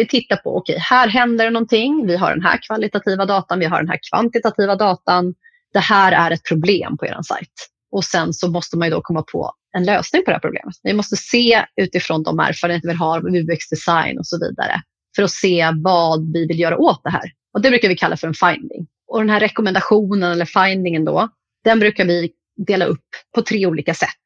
Vi tittar på, okej, okay, här händer det någonting. Vi har den här kvalitativa datan, vi har den här kvantitativa datan. Det här är ett problem på er sajt. Och sen så måste man ju då komma på en lösning på det här problemet. Vi måste se utifrån de erfarenheter vi har av UX-design och så vidare för att se vad vi vill göra åt det här. Och det brukar vi kalla för en finding. Och den här rekommendationen eller findingen då, den brukar vi dela upp på tre olika sätt.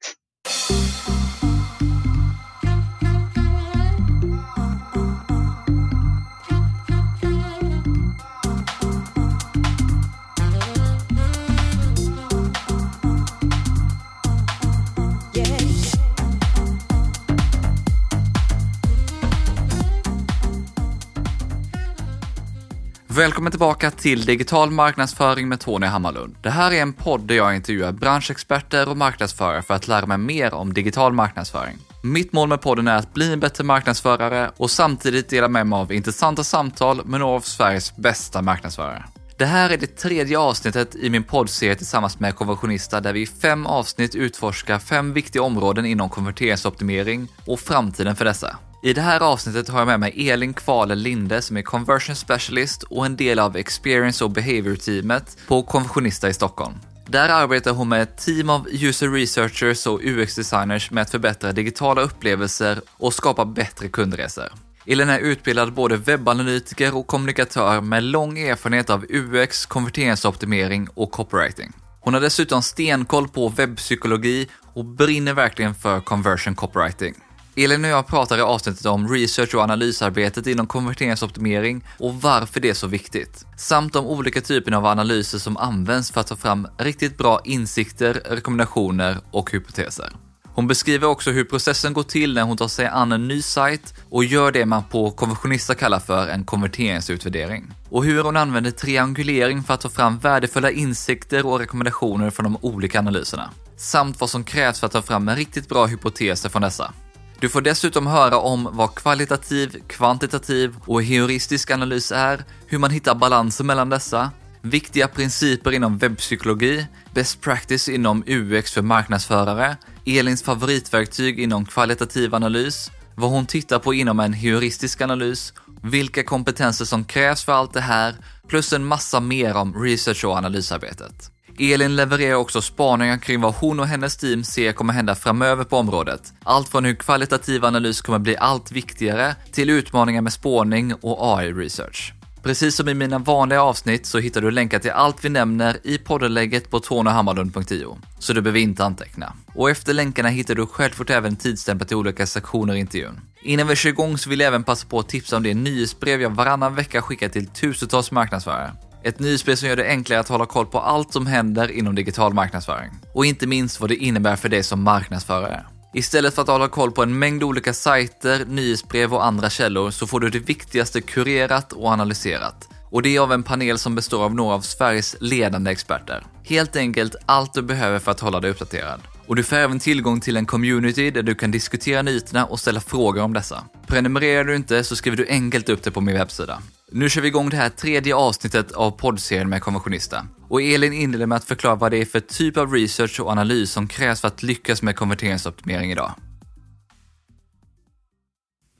Välkommen tillbaka till Digital marknadsföring med Tony Hammarlund. Det här är en podd där jag intervjuar branschexperter och marknadsförare för att lära mig mer om digital marknadsföring. Mitt mål med podden är att bli en bättre marknadsförare och samtidigt dela med mig av intressanta samtal med några av Sveriges bästa marknadsförare. Det här är det tredje avsnittet i min poddserie tillsammans med konversionista där vi i fem avsnitt utforskar fem viktiga områden inom konverteringsoptimering och framtiden för dessa. I det här avsnittet har jag med mig Elin Kvale Linde som är conversion specialist och en del av experience och behavior-teamet på Konversionista i Stockholm. Där arbetar hon med ett team av user researchers och UX-designers med att förbättra digitala upplevelser och skapa bättre kundresor. Elin är utbildad både webbanalytiker och kommunikatör med lång erfarenhet av UX, konverteringsoptimering och copywriting. Hon har dessutom stenkoll på webbpsykologi och brinner verkligen för conversion copywriting. Elin och jag pratar i avsnittet om research och analysarbetet inom konverteringsoptimering och varför det är så viktigt. Samt om olika typer av analyser som används för att ta fram riktigt bra insikter, rekommendationer och hypoteser. Hon beskriver också hur processen går till när hon tar sig an en ny sajt och gör det man på konventionister kallar för en konverteringsutvärdering. Och hur hon använder triangulering för att ta fram värdefulla insikter och rekommendationer från de olika analyserna. Samt vad som krävs för att ta fram en riktigt bra hypoteser från dessa. Du får dessutom höra om vad kvalitativ, kvantitativ och heuristisk analys är, hur man hittar balansen mellan dessa, viktiga principer inom webbpsykologi, best practice inom UX för marknadsförare, Elins favoritverktyg inom kvalitativ analys, vad hon tittar på inom en heuristisk analys, vilka kompetenser som krävs för allt det här, plus en massa mer om research och analysarbetet. Elin levererar också spaningar kring vad hon och hennes team ser kommer hända framöver på området. Allt från hur kvalitativ analys kommer bli allt viktigare till utmaningar med spårning och AI-research. Precis som i mina vanliga avsnitt så hittar du länkar till allt vi nämner i poddenlägget på tornehammarlund.io, så du behöver inte anteckna. Och efter länkarna hittar du självklart även tidstämpel till olika sektioner i intervjun. Innan vi kör igång så vill jag även passa på att tipsa om det nyhetsbrev jag varannan vecka skickar till tusentals marknadsförare. Ett nyhetsbrev som gör det enklare att hålla koll på allt som händer inom digital marknadsföring. Och inte minst vad det innebär för dig som marknadsförare. Istället för att hålla koll på en mängd olika sajter, nyhetsbrev och andra källor så får du det viktigaste kurerat och analyserat. Och det är av en panel som består av några av Sveriges ledande experter. Helt enkelt allt du behöver för att hålla dig uppdaterad. Och du får även tillgång till en community där du kan diskutera nyheterna och ställa frågor om dessa. Prenumererar du inte så skriver du enkelt upp det på min webbsida. Nu kör vi igång det här tredje avsnittet av poddserien med konventionista. Och Elin inleder med att förklara vad det är för typ av research och analys som krävs för att lyckas med konverteringsoptimering idag.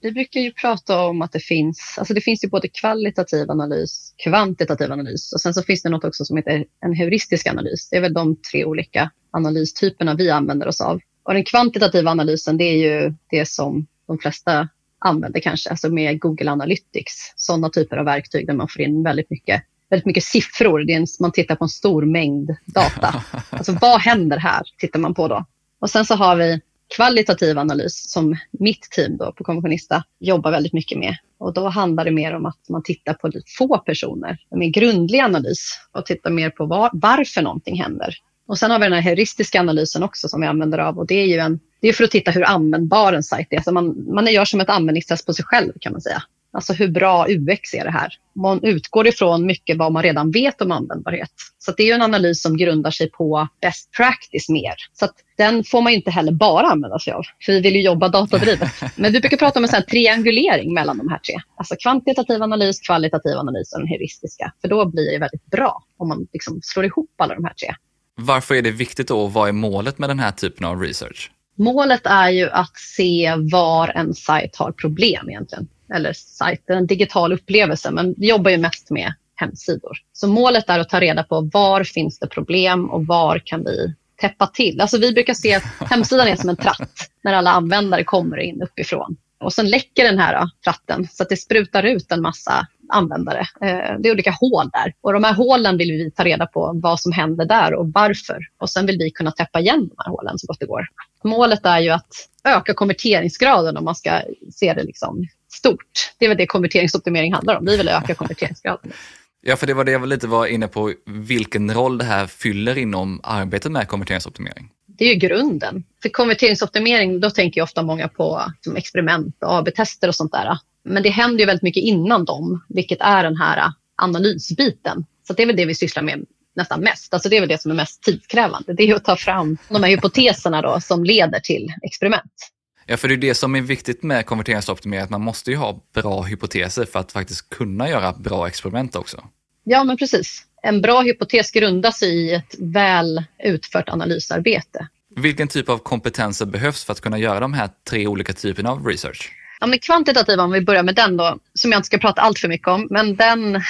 Vi brukar ju prata om att det finns, alltså det finns ju både kvalitativ analys, kvantitativ analys och sen så finns det något också som heter en heuristisk analys. Det är väl de tre olika analystyperna vi använder oss av. Och den kvantitativa analysen det är ju det som de flesta använder kanske, alltså med Google Analytics. Sådana typer av verktyg där man får in väldigt mycket, väldigt mycket siffror. Det är en, man tittar på en stor mängd data. Alltså vad händer här, tittar man på då. Och sen så har vi kvalitativ analys som mitt team då på Konventionista jobbar väldigt mycket med. Och då handlar det mer om att man tittar på få personer, en mer grundlig analys och tittar mer på var, varför någonting händer. Och sen har vi den här heuristiska analysen också som vi använder av och det är ju en, det är för att titta hur användbar en sajt är. Alltså man, man gör som ett användningstest på sig själv kan man säga. Alltså hur bra UX är det här? Man utgår ifrån mycket vad man redan vet om användbarhet. Så det är en analys som grundar sig på best practice mer. Så den får man inte heller bara använda sig av, för vi vill ju jobba datadrivet. Men vi brukar prata om en sån triangulering mellan de här tre. Alltså kvantitativ analys, kvalitativ analys och den heuristiska. För då blir det väldigt bra om man liksom slår ihop alla de här tre. Varför är det viktigt då? Vad är målet med den här typen av research? Målet är ju att se var en sajt har problem egentligen. eller sajt, en digital upplevelse, men vi jobbar ju mest med hemsidor. Så målet är att ta reda på var finns det problem och var kan vi täppa till. Alltså vi brukar se att hemsidan är som en tratt när alla användare kommer in uppifrån. Och sen läcker den här äh, tratten så att det sprutar ut en massa användare. Eh, det är olika hål där och de här hålen vill vi ta reda på vad som händer där och varför. Och sen vill vi kunna täppa igen de här hålen så gott det går. Målet är ju att öka konverteringsgraden om man ska se det liksom stort. Det är väl det konverteringsoptimering handlar om. Vi vill öka konverteringsgraden. Ja, för det var det jag lite var inne på, vilken roll det här fyller inom arbetet med konverteringsoptimering. Det är ju grunden. För konverteringsoptimering, då tänker ofta många på experiment och AB-tester och sånt där. Men det händer ju väldigt mycket innan dem, vilket är den här analysbiten. Så det är väl det vi sysslar med nästan mest. Alltså det är väl det som är mest tidskrävande. Det är att ta fram de här hypoteserna då, som leder till experiment. Ja, för det är det som är viktigt med konverteringsoptimering, att man måste ju ha bra hypoteser för att faktiskt kunna göra bra experiment också. Ja, men precis. En bra hypotes grundas i ett väl utfört analysarbete. Vilken typ av kompetenser behövs för att kunna göra de här tre olika typerna av research? Ja, men kvantitativa, om vi börjar med den då, som jag inte ska prata allt för mycket om, men den,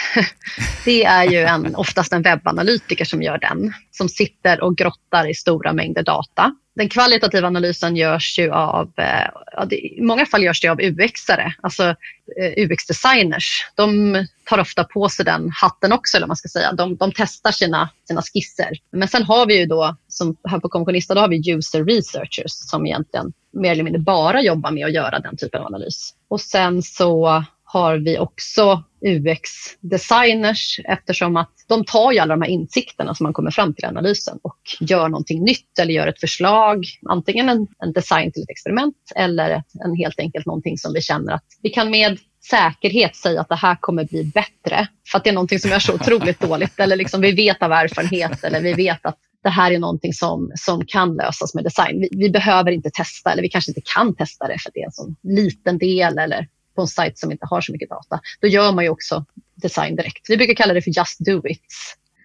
det är ju en, oftast en webbanalytiker som gör den, som sitter och grottar i stora mängder data den kvalitativa analysen görs ju av, eh, i många fall görs det av UX-are, alltså eh, UX-designers. De tar ofta på sig den hatten också, eller man ska säga. De, de testar sina, sina skisser. Men sen har vi ju då, som här på Kommissionista, då har vi user researchers som egentligen mer eller mindre bara jobbar med att göra den typen av analys. Och sen så har vi också UX-designers eftersom att de tar ju alla de här insikterna som man kommer fram till i analysen och gör någonting nytt eller gör ett förslag, antingen en, en design till ett experiment eller en helt enkelt någonting som vi känner att vi kan med säkerhet säga att det här kommer bli bättre för att det är någonting som är så otroligt dåligt eller liksom vi vet av erfarenhet eller vi vet att det här är någonting som, som kan lösas med design. Vi, vi, behöver inte testa eller vi kanske inte kan testa det för att det är en sån liten del eller på en sajt som inte har så mycket data. Då gör man ju också design direkt. Vi brukar kalla det för just do it.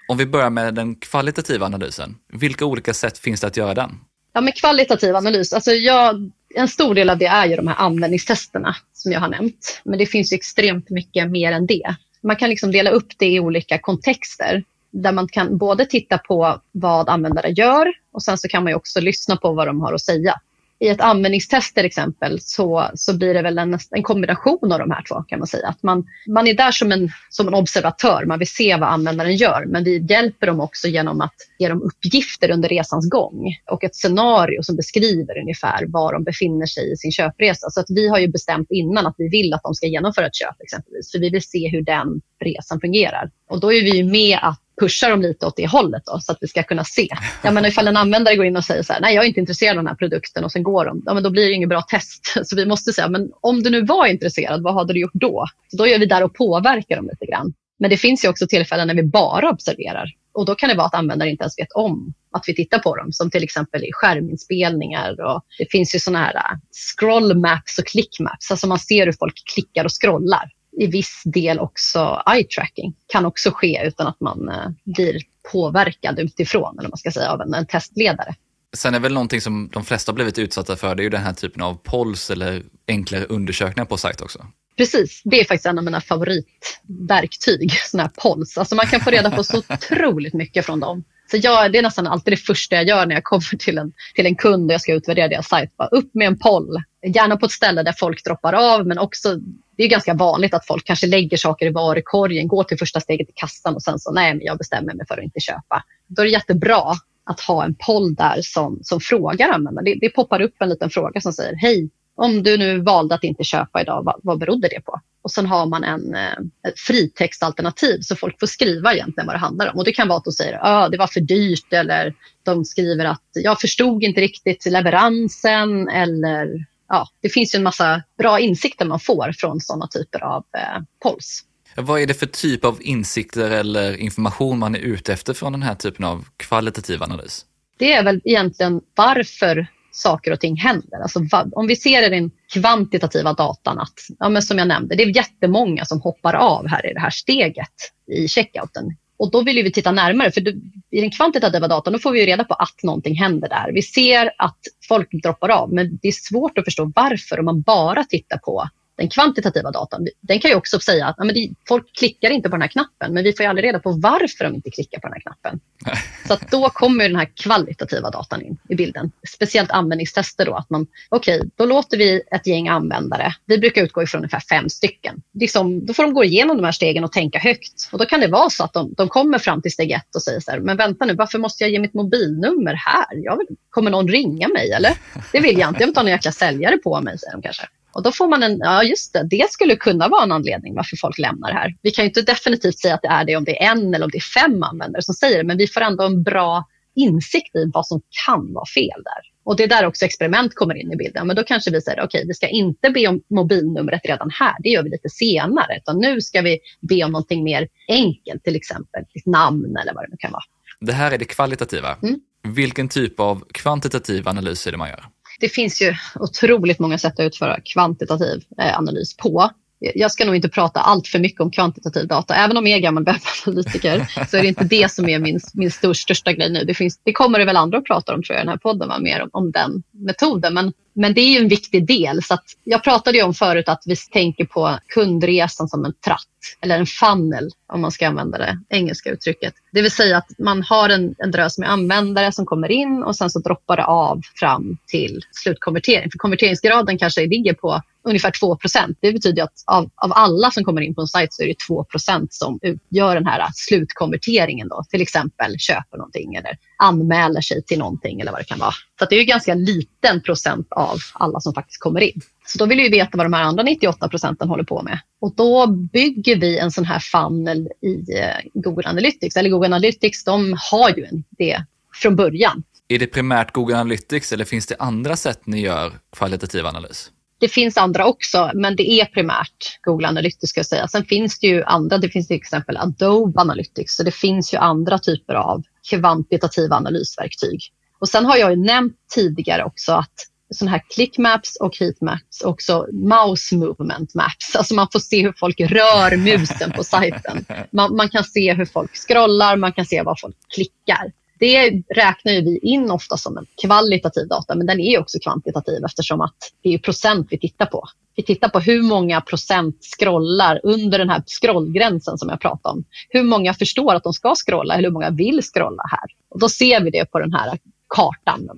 Om vi börjar med den kvalitativa analysen, vilka olika sätt finns det att göra den? Ja, med kvalitativ analys, alltså jag, en stor del av det är ju de här användningstesterna som jag har nämnt. Men det finns ju extremt mycket mer än det. Man kan liksom dela upp det i olika kontexter där man kan både titta på vad användare gör och sen så kan man också lyssna på vad de har att säga i ett användningstest till exempel så, så blir det väl en, en kombination av de här två kan man säga. Att man, man är där som en, som en observatör, man vill se vad användaren gör men vi hjälper dem också genom att ge dem uppgifter under resans gång och ett scenario som beskriver ungefär var de befinner sig i sin köpresa. Så att vi har ju bestämt innan att vi vill att de ska genomföra ett köp exempelvis för vi vill se hur den resan fungerar. Och då är vi med att pusha dem lite åt det hållet då, så att vi ska kunna se. Jag menar, ifall en användare går in och säger så här, nej jag är inte intresserad av den här produkten och sen går de, ja, men då blir det inget bra test. Så vi måste säga, men om du nu var intresserad, vad hade du gjort då? Så då är vi där och påverkar dem lite grann. Men det finns ju också tillfällen när vi bara observerar och då kan det vara att användare inte ens vet om att vi tittar på dem, som till exempel i skärminspelningar. Och det finns ju sådana här scrollmaps scroll maps och click maps, alltså man ser hur folk klickar och scrollar i viss del också eye tracking kan också ske utan att man eh, blir påverkad utifrån, eller man ska säga, av en, en testledare. Sen är väl någonting som de flesta blivit utsatta för, det är ju den här typen av polls eller enklare undersökningar på sajt också. Precis, det är faktiskt en av mina favoritverktyg, sådana här polls. Alltså man kan få reda på så otroligt mycket från dem. Så jag, det är nästan alltid det första jag gör när jag kommer till en, till en kund och jag ska utvärdera deras sajt. Bara upp med en poll, gärna på ett ställe där folk droppar av men också det är ganska vanligt att folk kanske lägger saker i varukorgen, går till första steget i kassan och sen så nej, men jag bestämmer mig för att inte köpa. Då är det jättebra att ha en poll där som, som frågar användaren. Det, det poppar upp en liten fråga som säger hej, om du nu valde att inte köpa idag, vad, vad berodde det på? Och sen har man en eh, fritextalternativ så folk får skriva egentligen vad det handlar om. Och det kan vara att de säger att ah, det var för dyrt eller de skriver att jag förstod inte riktigt leveransen eller ja, det finns ju en massa bra insikter man får från sådana typer av eh, polls. Vad är det för typ av insikter eller information man är ute efter från den här typen av kvalitativ analys? Det är väl egentligen varför saker och ting händer. Alltså, om vi ser i den kvantitativa datan att, ja, men som jag nämnde, det är jättemånga som hoppar av här i det här steget i checkouten. Och då vill vi titta närmare, för i den kvantitativa datan då får vi reda på att någonting händer där. Vi ser att folk droppar av, men det är svårt att förstå varför om man bara tittar på den kvantitativa datan, den kan ju också säga att ja, men det, folk klickar inte på den här knappen, men vi får ju aldrig reda på varför de inte klickar på den här knappen. Så då kommer den här kvalitativa datan in i bilden. Speciellt användningstester då, att man, okej, okay, då låter vi ett gäng användare, vi brukar utgå ifrån ungefär fem stycken. Liksom, då får de gå igenom de här stegen och tänka högt. Och då kan det vara så att de, de kommer fram till steg ett och säger så här, men vänta nu, varför måste jag ge mitt mobilnummer här? Vill, kommer någon ringa mig eller? Det vill jag inte, jag vill inte ha någon jäkla säljare på mig, säger de kanske. Och då får man en, ja just det, det skulle kunna vara en anledning varför folk lämnar här. Vi kan ju inte definitivt säga att det är det om det är en eller om det är fem användare som säger det, men vi får ändå en bra insikt i vad som kan vara fel där. Och det är där också experiment kommer in i bilden. Men då kanske vi säger, okej, okay, vi ska inte be om mobilnumret redan här, det gör vi lite senare, utan nu ska vi be om någonting mer enkelt, till exempel ditt namn eller vad det nu kan vara. Det här är det kvalitativa. Mm. Vilken typ av kvantitativ analys är det man gör? Det finns ju otroligt många sätt att utföra kvantitativ eh, analys på. Jag ska nog inte prata allt för mycket om kvantitativ data. Även om jag är gammal webbanalytiker så är det inte det som är min, min stor, största grej nu. Det, finns, det kommer det väl andra att prata om tror jag i den här podden, va? mer om, om den metoden. Men men det är ju en viktig del. Så jag pratade ju om förut att vi tänker på kundresan som en tratt eller en funnel om man ska använda det engelska uttrycket. Det vill säga att man har en, en drös med användare som kommer in och sen så droppar det av fram till slutkonvertering. För konverteringsgraden kanske ligger på ungefär 2% Det betyder att av, av alla som kommer in på en sajt så är det 2% som utgör den här slutkonverteringen. Då. Till exempel köper någonting eller anmäler sig till någonting eller vad det kan vara. Så det är ju ganska liten procent av alla som faktiskt kommer in. Så då vill vi veta vad de här andra 98 procenten håller på med. Och då bygger vi en sån här funnel i eh, Google Analytics. Eller Google Analytics, de har ju det från början. Är det primärt Google Analytics eller finns det andra sätt ni gör kvalitativ analys? Det finns andra också, men det är primärt Google Analytics ska jag säga. Sen finns det ju andra, det finns till exempel Adobe Analytics, så det finns ju andra typer av kvantitativa analysverktyg. Och sen har jag ju nämnt tidigare också att sådana här clickmaps och heatmaps också mouse movement maps. Alltså man får se hur folk rör musen på sajten. Man, man, kan se hur folk scrollar, man kan se vad folk klickar. Det räknar ju vi in ofta som en kvalitativ data, men den är också kvantitativ eftersom att det är procent vi tittar på. Vi tittar på hur många procent scrollar under den här scrollgränsen som jag pratade om. Hur många förstår att de ska scrolla, hur många vill scrolla här. Och då ser vi det på den här kartan.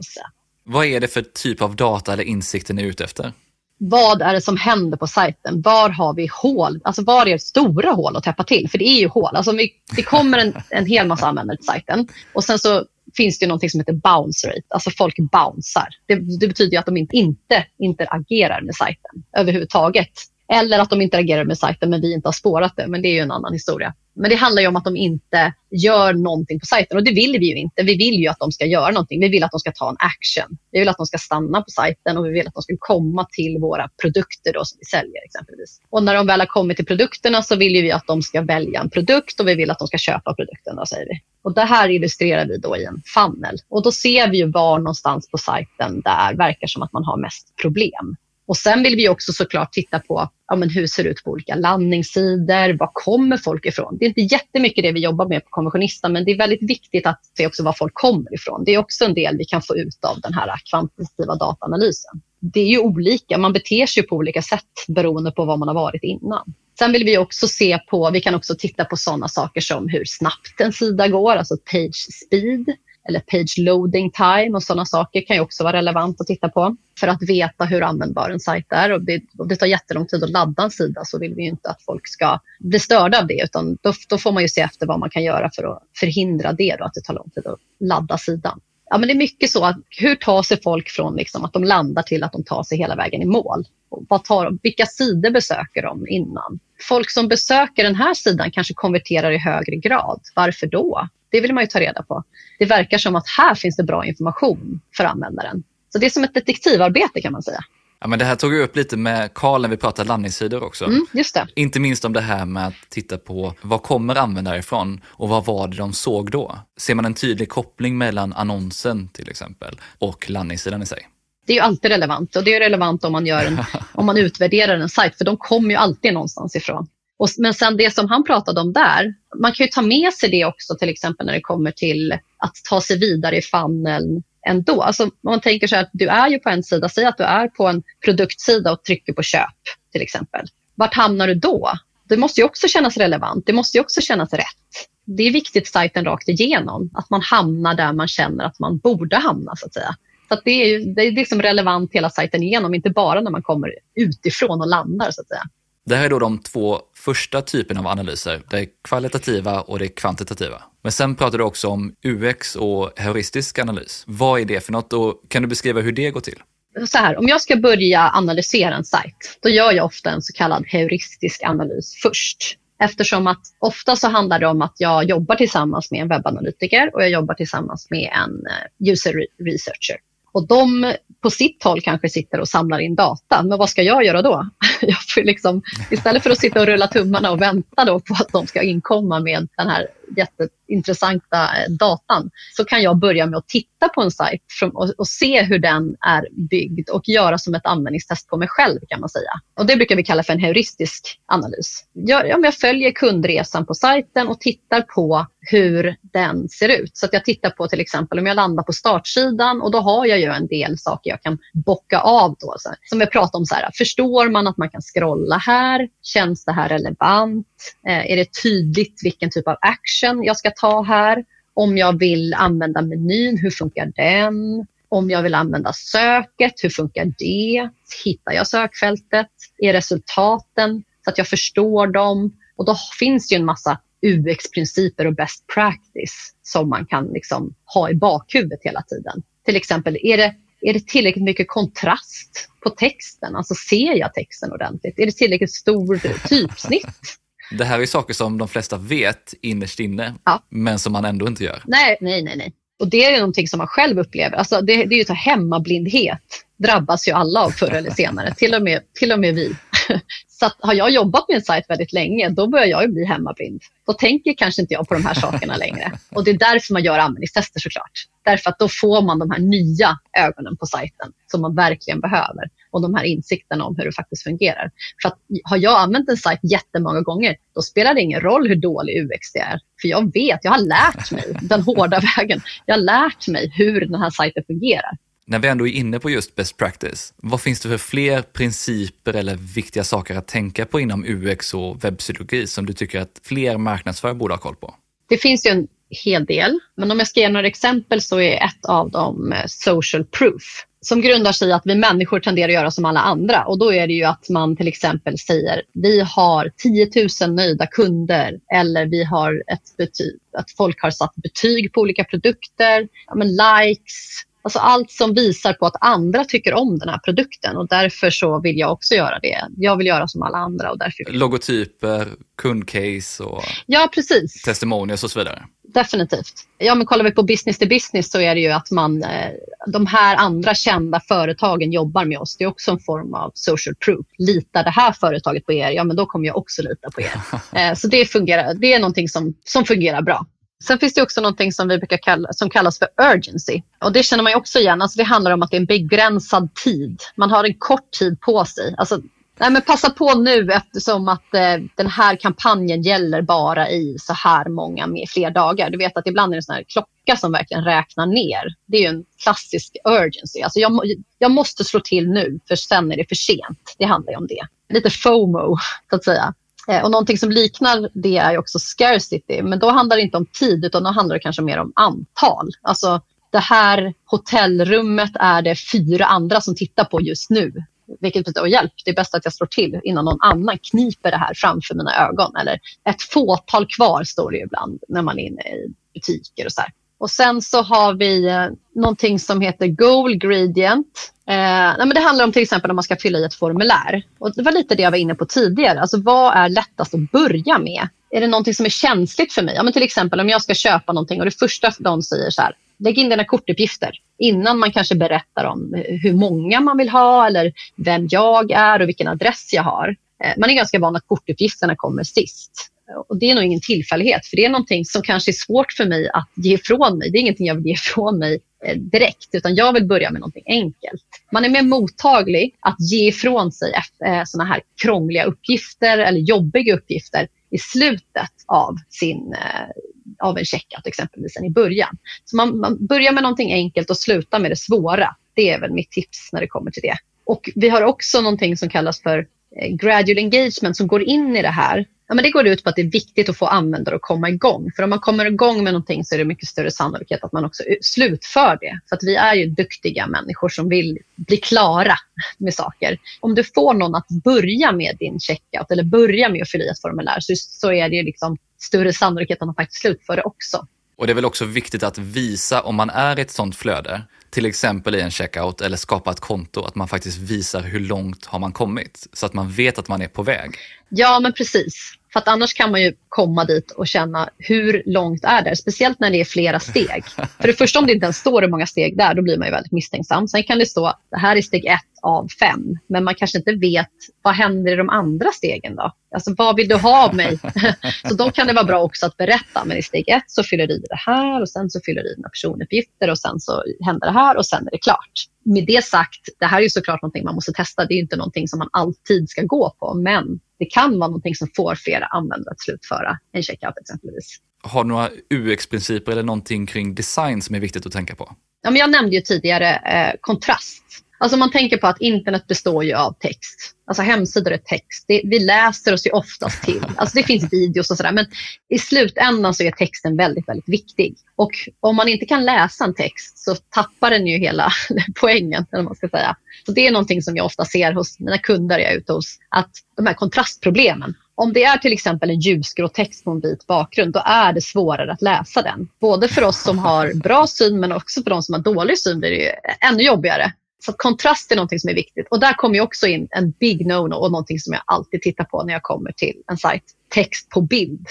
Vad är det för typ av data eller insikter ni är ute efter? Vad är det som händer på sajten? Var har vi hål? Alltså var är det stora hål att täppa till? För det är ju hål. Alltså vi, det kommer en, en hel massa användare till sajten och sen så finns det något som heter bounce rate. Alltså folk bouncear. Det, det betyder att de inte interagerar med sajten överhuvudtaget. Eller att de interagerar med sajten men vi inte har spårat det. Men det är ju en annan historia. Men det handlar ju om att de inte gör någonting på sajten och det vill vi ju inte. Vi vill ju att de ska göra någonting. Vi vill att de ska ta en action. Vi vill att de ska stanna på sajten och vi vill att de ska komma till våra produkter då som vi säljer exempelvis. Och när de väl har kommit till produkterna så vill vi att de ska välja en produkt och vi vill att de ska köpa produkten då säger vi. Och det här illustrerar vi då i en funnel och då ser vi ju var någonstans på sajten där verkar som att man har mest problem. Och sen vill vi också såklart titta på ja, men hur ser det ut på olika landningssidor, var kommer folk ifrån? Det är inte jättemycket det vi jobbar med på Konventionistan men det är väldigt viktigt att se också var folk kommer ifrån. Det är också en del vi kan få ut av den här kvantitativa dataanalysen. Det är ju olika, man beter sig på olika sätt beroende på var man har varit innan. Sen vill vi också se på, vi kan också titta på sådana saker som hur snabbt en sida går, alltså page speed eller page loading time och sådana saker kan ju också vara relevant att titta på för att veta hur användbar en sajt är. Och det, och det tar jättelång tid att ladda en sida så vill vi inte att folk ska bli störda av det utan då, då får man ju se efter vad man kan göra för att förhindra det då, att det tar lång tid att ladda sidan. Ja, men det är mycket så att hur tar sig folk från liksom att de landar till att de tar sig hela vägen i mål? vad tar de, vilka sidor besöker de innan? Folk som besöker den här sidan kanske konverterar i högre grad. Varför då? Det vill man ju ta reda på. Det verkar som att här finns det bra information för användaren. Så det är som ett detektivarbete kan man säga. Ja, men det här tog vi upp lite med Karl när vi pratade landningssidor också. Mm. Inte minst om det här med att titta på var kommer användare ifrån och vad var det de såg då? Ser man en tydlig koppling mellan annonsen till exempel och landningssidan i sig? Det är ju alltid relevant och det är relevant om man, gör en, om man utvärderar en sajt för de kommer ju alltid någonstans ifrån. Och, men sen det som han pratade om där, man kan ju ta med sig det också till exempel när det kommer till att ta sig vidare i funneln ändå. Alltså, om man tänker så här att du är ju på en sida, säg att du är på en produktsida och trycker på köp till exempel. Vart hamnar du då? Det måste ju också kännas relevant. Det måste ju också kännas rätt. Det är viktigt sajten rakt igenom, att man hamnar där man känner att man borde hamna så att säga. Så att det är, ju, det är liksom relevant hela sajten igenom, inte bara när man kommer utifrån och landar så att säga. Det här är då de två första typerna av analyser, det kvalitativa och det kvantitativa. Men sen pratar du också om UX och heuristisk analys. Vad är det för något och kan du beskriva hur det går till? Så här, om jag ska börja analysera en sajt, då gör jag ofta en så kallad heuristisk analys först. Eftersom att ofta så handlar det om att jag jobbar tillsammans med en webbanalytiker och jag jobbar tillsammans med en eh, user researcher. Och de på sitt håll kanske sitter och samlar in data. Men vad ska jag göra då? Jag får liksom, istället för att sitta och rulla tummarna och vänta då på att de ska inkomma med den här jätteintressanta eh, datan så kan jag börja med att titta på en sajt och, se hur den är byggd och göra som ett användningstest på mig själv kan man säga. Och det brukar vi kalla för en heuristisk analys. Jag, jag följer kundresan på sajten och tittar på hur den ser ut. Så att jag tittar på till exempel om jag landar på startsidan och då har jag ju en del saker jag kan bocka av. Då. Som vi pratade om, så här, förstår man att man kan scrolla här? Känns det här relevant? Eh, är det tydligt vilken typ av action jag ska ta här? Om jag vill använda menyn, hur funkar den? Om jag vill använda söket, hur funkar det? Hittar jag sökfältet? Är resultaten så att jag förstår dem? Och då finns det ju en massa UX-principer och best practice som man kan liksom ha i bakhuvudet hela tiden. Till exempel, är det, är det tillräckligt mycket kontrast på texten? Alltså ser jag texten ordentligt? Är det tillräckligt stor typsnitt? Det här är saker som de flesta vet innerst inne, ja. men som man ändå inte gör. Nej, nej, nej. nej. Och det är någonting som man själv upplever. Alltså det, det är ju så hemmablindhet drabbas ju alla av förr eller senare, till och med, till och med vi. Så att, har jag jobbat med en sajt väldigt länge, då börjar jag bli hemmablind. Då tänker kanske inte jag på de här sakerna längre. Och det är därför man gör användningstester såklart. Därför att då får man de här nya ögonen på sajten som man verkligen behöver och de här insikterna om hur det faktiskt fungerar. För att har jag använt en sajt jättemånga gånger, då spelar det ingen roll hur dålig UX det är. För jag vet, jag har lärt mig den hårda vägen. Jag har lärt mig hur den här sajten fungerar. När vi ändå är inne på just best practice, vad finns det för fler principer eller viktiga saker att tänka på inom UX och webbpsykologi som du tycker att fler marknadsförare borde ha koll på? Det finns ju en hel del, men om jag ska ge några exempel så är ett av dem eh, social proof som grundar sig i att vi människor tenderar att göra som alla andra. Och då är det ju att man till exempel säger vi har 10 000 nöjda kunder eller vi har ett betyg, att folk har satt betyg på olika produkter, ja, men likes, Alltså allt som visar på att andra tycker om den här produkten och därför så vill jag också göra det. Jag vill göra som alla andra. Och därför Logotyper, kundcase och ja, precis. testimonials och så vidare. Definitivt. Ja, men kollar vi på business to business så är det ju att man, eh, de här andra kända företagen jobbar med oss. Det är också en form av social proof. Litar det här företaget på er, ja men då kommer jag också lita på er. Eh, så det, fungerar, det är någonting som, som fungerar bra. Sen finns det också någonting som vi brukar kalla, som kallas för urgency. Och det känner man ju också igen. Alltså det handlar om att det är en begränsad tid. Man har en kort tid på sig. Alltså, nej men passa på nu eftersom att eh, den här kampanjen gäller bara i så här många fler dagar. Du vet att ibland är det en sån här klocka som verkligen räknar ner. Det är ju en klassisk urgency. Alltså jag, jag måste slå till nu för sen är det för sent. Det handlar ju om det. Lite FOMO så att säga. Eh, och någonting som liknar det är också scarcity, men då handlar det inte om tid utan då handlar det kanske mer om antal. Alltså det här hotellrummet är det fyra andra som tittar på just nu. Vilket betyder, hjälp, det är bäst att jag slår till innan någon annan kniper det här framför mina ögon. Eller ett fåtal kvar står det ibland när man är inne i butiker och så här. Och sen så har vi eh, någonting som heter Goal Gradient. Eh, nej men det handlar om till exempel om man ska fylla i ett formulär. Och det var lite det jag var inne på tidigare. Alltså vad är lättast att börja med? Är det någonting som är känsligt för mig? Ja, men till exempel om jag ska köpa någonting och det första de säger så här. Lägg in dina kortuppgifter innan man kanske berättar om eh, hur många man vill ha eller vem jag är och vilken adress jag har. Eh, man är ganska van att kortuppgifterna kommer sist. Och det är nog ingen tillfällighet, för det är någonting som kanske är svårt för mig att ge ifrån mig. Det är ingenting jag vill ge ifrån mig eh, direkt, utan jag vill börja med någonting enkelt. Man är mer mottaglig att ge ifrån sig eh, sådana här krångliga uppgifter eller jobbiga uppgifter i slutet av sin, eh, av en checkout exempelvis än i början. Så man, man börjar med någonting enkelt och slutar med det svåra. Det är väl mitt tips när det kommer till det. Och vi har också någonting som kallas för gradual engagement som går in i det här. Ja, men det går ut på att det är viktigt att få användare att komma igång. För om man kommer igång med någonting så är det mycket större sannolikhet att man också slutför det. För att vi är ju duktiga människor som vill bli klara med saker. Om du får någon att börja med din checkout eller börja med att fylla i ett formulär så, så är det liksom större sannolikhet att de faktiskt slutför det också. Och det är väl också viktigt att visa om man är i ett sånt flöde, till exempel i en checkout eller skapa ett konto, att man faktiskt visar hur långt har man kommit så att man vet att man är på väg. Ja, men precis. För att annars kan man ju komma dit och känna hur långt är det? Speciellt när det är flera steg. För det första om det inte ens står hur många steg där, då blir man ju väldigt misstänksam. Sen kan det stå det här är steg ett av fem, men man kanske inte vet vad händer i de andra stegen då? Alltså vad vill du ha av mig? så då kan det vara bra också att berätta, men i steg ett så fyller du i det här och sen så fyller du i dina personuppgifter och sen så händer det här och sen är det klart. Med det sagt, det här är ju såklart någonting man måste testa. Det är inte någonting som man alltid ska gå på, men det kan vara någonting som får flera användare att slutföra en checkout exempelvis. Har du några UX-principer eller någonting kring design som är viktigt att tänka på? Ja, men jag nämnde ju tidigare eh, kontrast. Alltså man tänker på att internet består ju av text. Alltså hemsidor är text. Det, vi läser oss ju oftast till. Alltså det finns videos och sådär. Men i slutändan så är texten väldigt, väldigt viktig. Och om man inte kan läsa en text så tappar den ju hela poängen. Eller man ska säga. Så det är någonting som jag ofta ser hos mina kunder jag är ute hos. Att de här kontrastproblemen. Om det är till exempel en ljusgrå text på en vit bakgrund, då är det svårare att läsa den. Både för oss som har bra syn men också för de som har dålig syn blir det ju ännu jobbigare. Så kontrast är någonting som är viktigt. Och där kommer också in en big no-no och någonting som jag alltid tittar på när jag kommer till en sajt. Text på bild.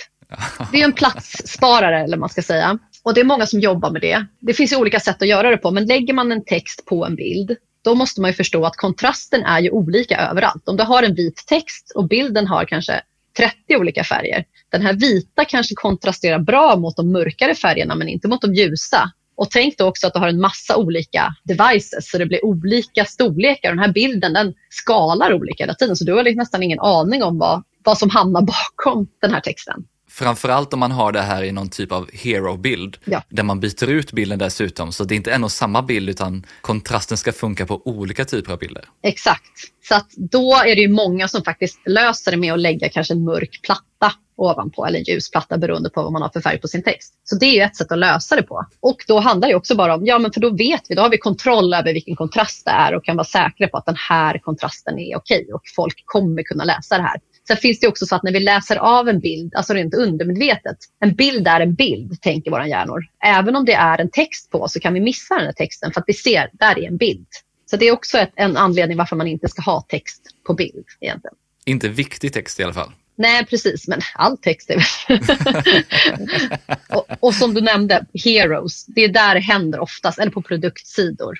Det är en platssparare eller man ska säga. Och det är många som jobbar med det. Det finns olika sätt att göra det på, men lägger man en text på en bild, då måste man förstå att kontrasten är ju olika överallt. Om du har en vit text och bilden har kanske 30 olika färger. Den här vita kanske kontrasterar bra mot de mörkare färgerna men inte mot de ljusa. Och tänk då också att du har en massa olika devices så det blir olika storlekar. Den här bilden den skalar olika hela tiden så du har liksom nästan ingen aning om vad, vad som hamnar bakom den här texten. Framförallt om man har det här i någon typ av hero-bild, ja. där man byter ut bilden dessutom, så det är inte en och samma bild utan kontrasten ska funka på olika typer av bilder. Exakt, så att då är det ju många som faktiskt löser det med att lägga kanske en mörk platta ovanpå eller en ljus platta beroende på vad man har för färg på sin text. Så det är ett sätt att lösa det på. Och då handlar det också bara om, ja men för då vet vi, då har vi kontroll över vilken kontrast det är och kan vara säkra på att den här kontrasten är okej och folk kommer kunna läsa det här. Sen finns det också så att när vi läser av en bild, alltså rent undermedvetet, en bild är en bild, tänker våra hjärnor. Även om det är en text på så kan vi missa den här texten för att vi ser, där är en bild. Så det är också ett, en anledning varför man inte ska ha text på bild egentligen. Inte viktig text i alla fall. Nej, precis, men all text är och, och som du nämnde, heroes, det är där det händer oftast, eller på produktsidor.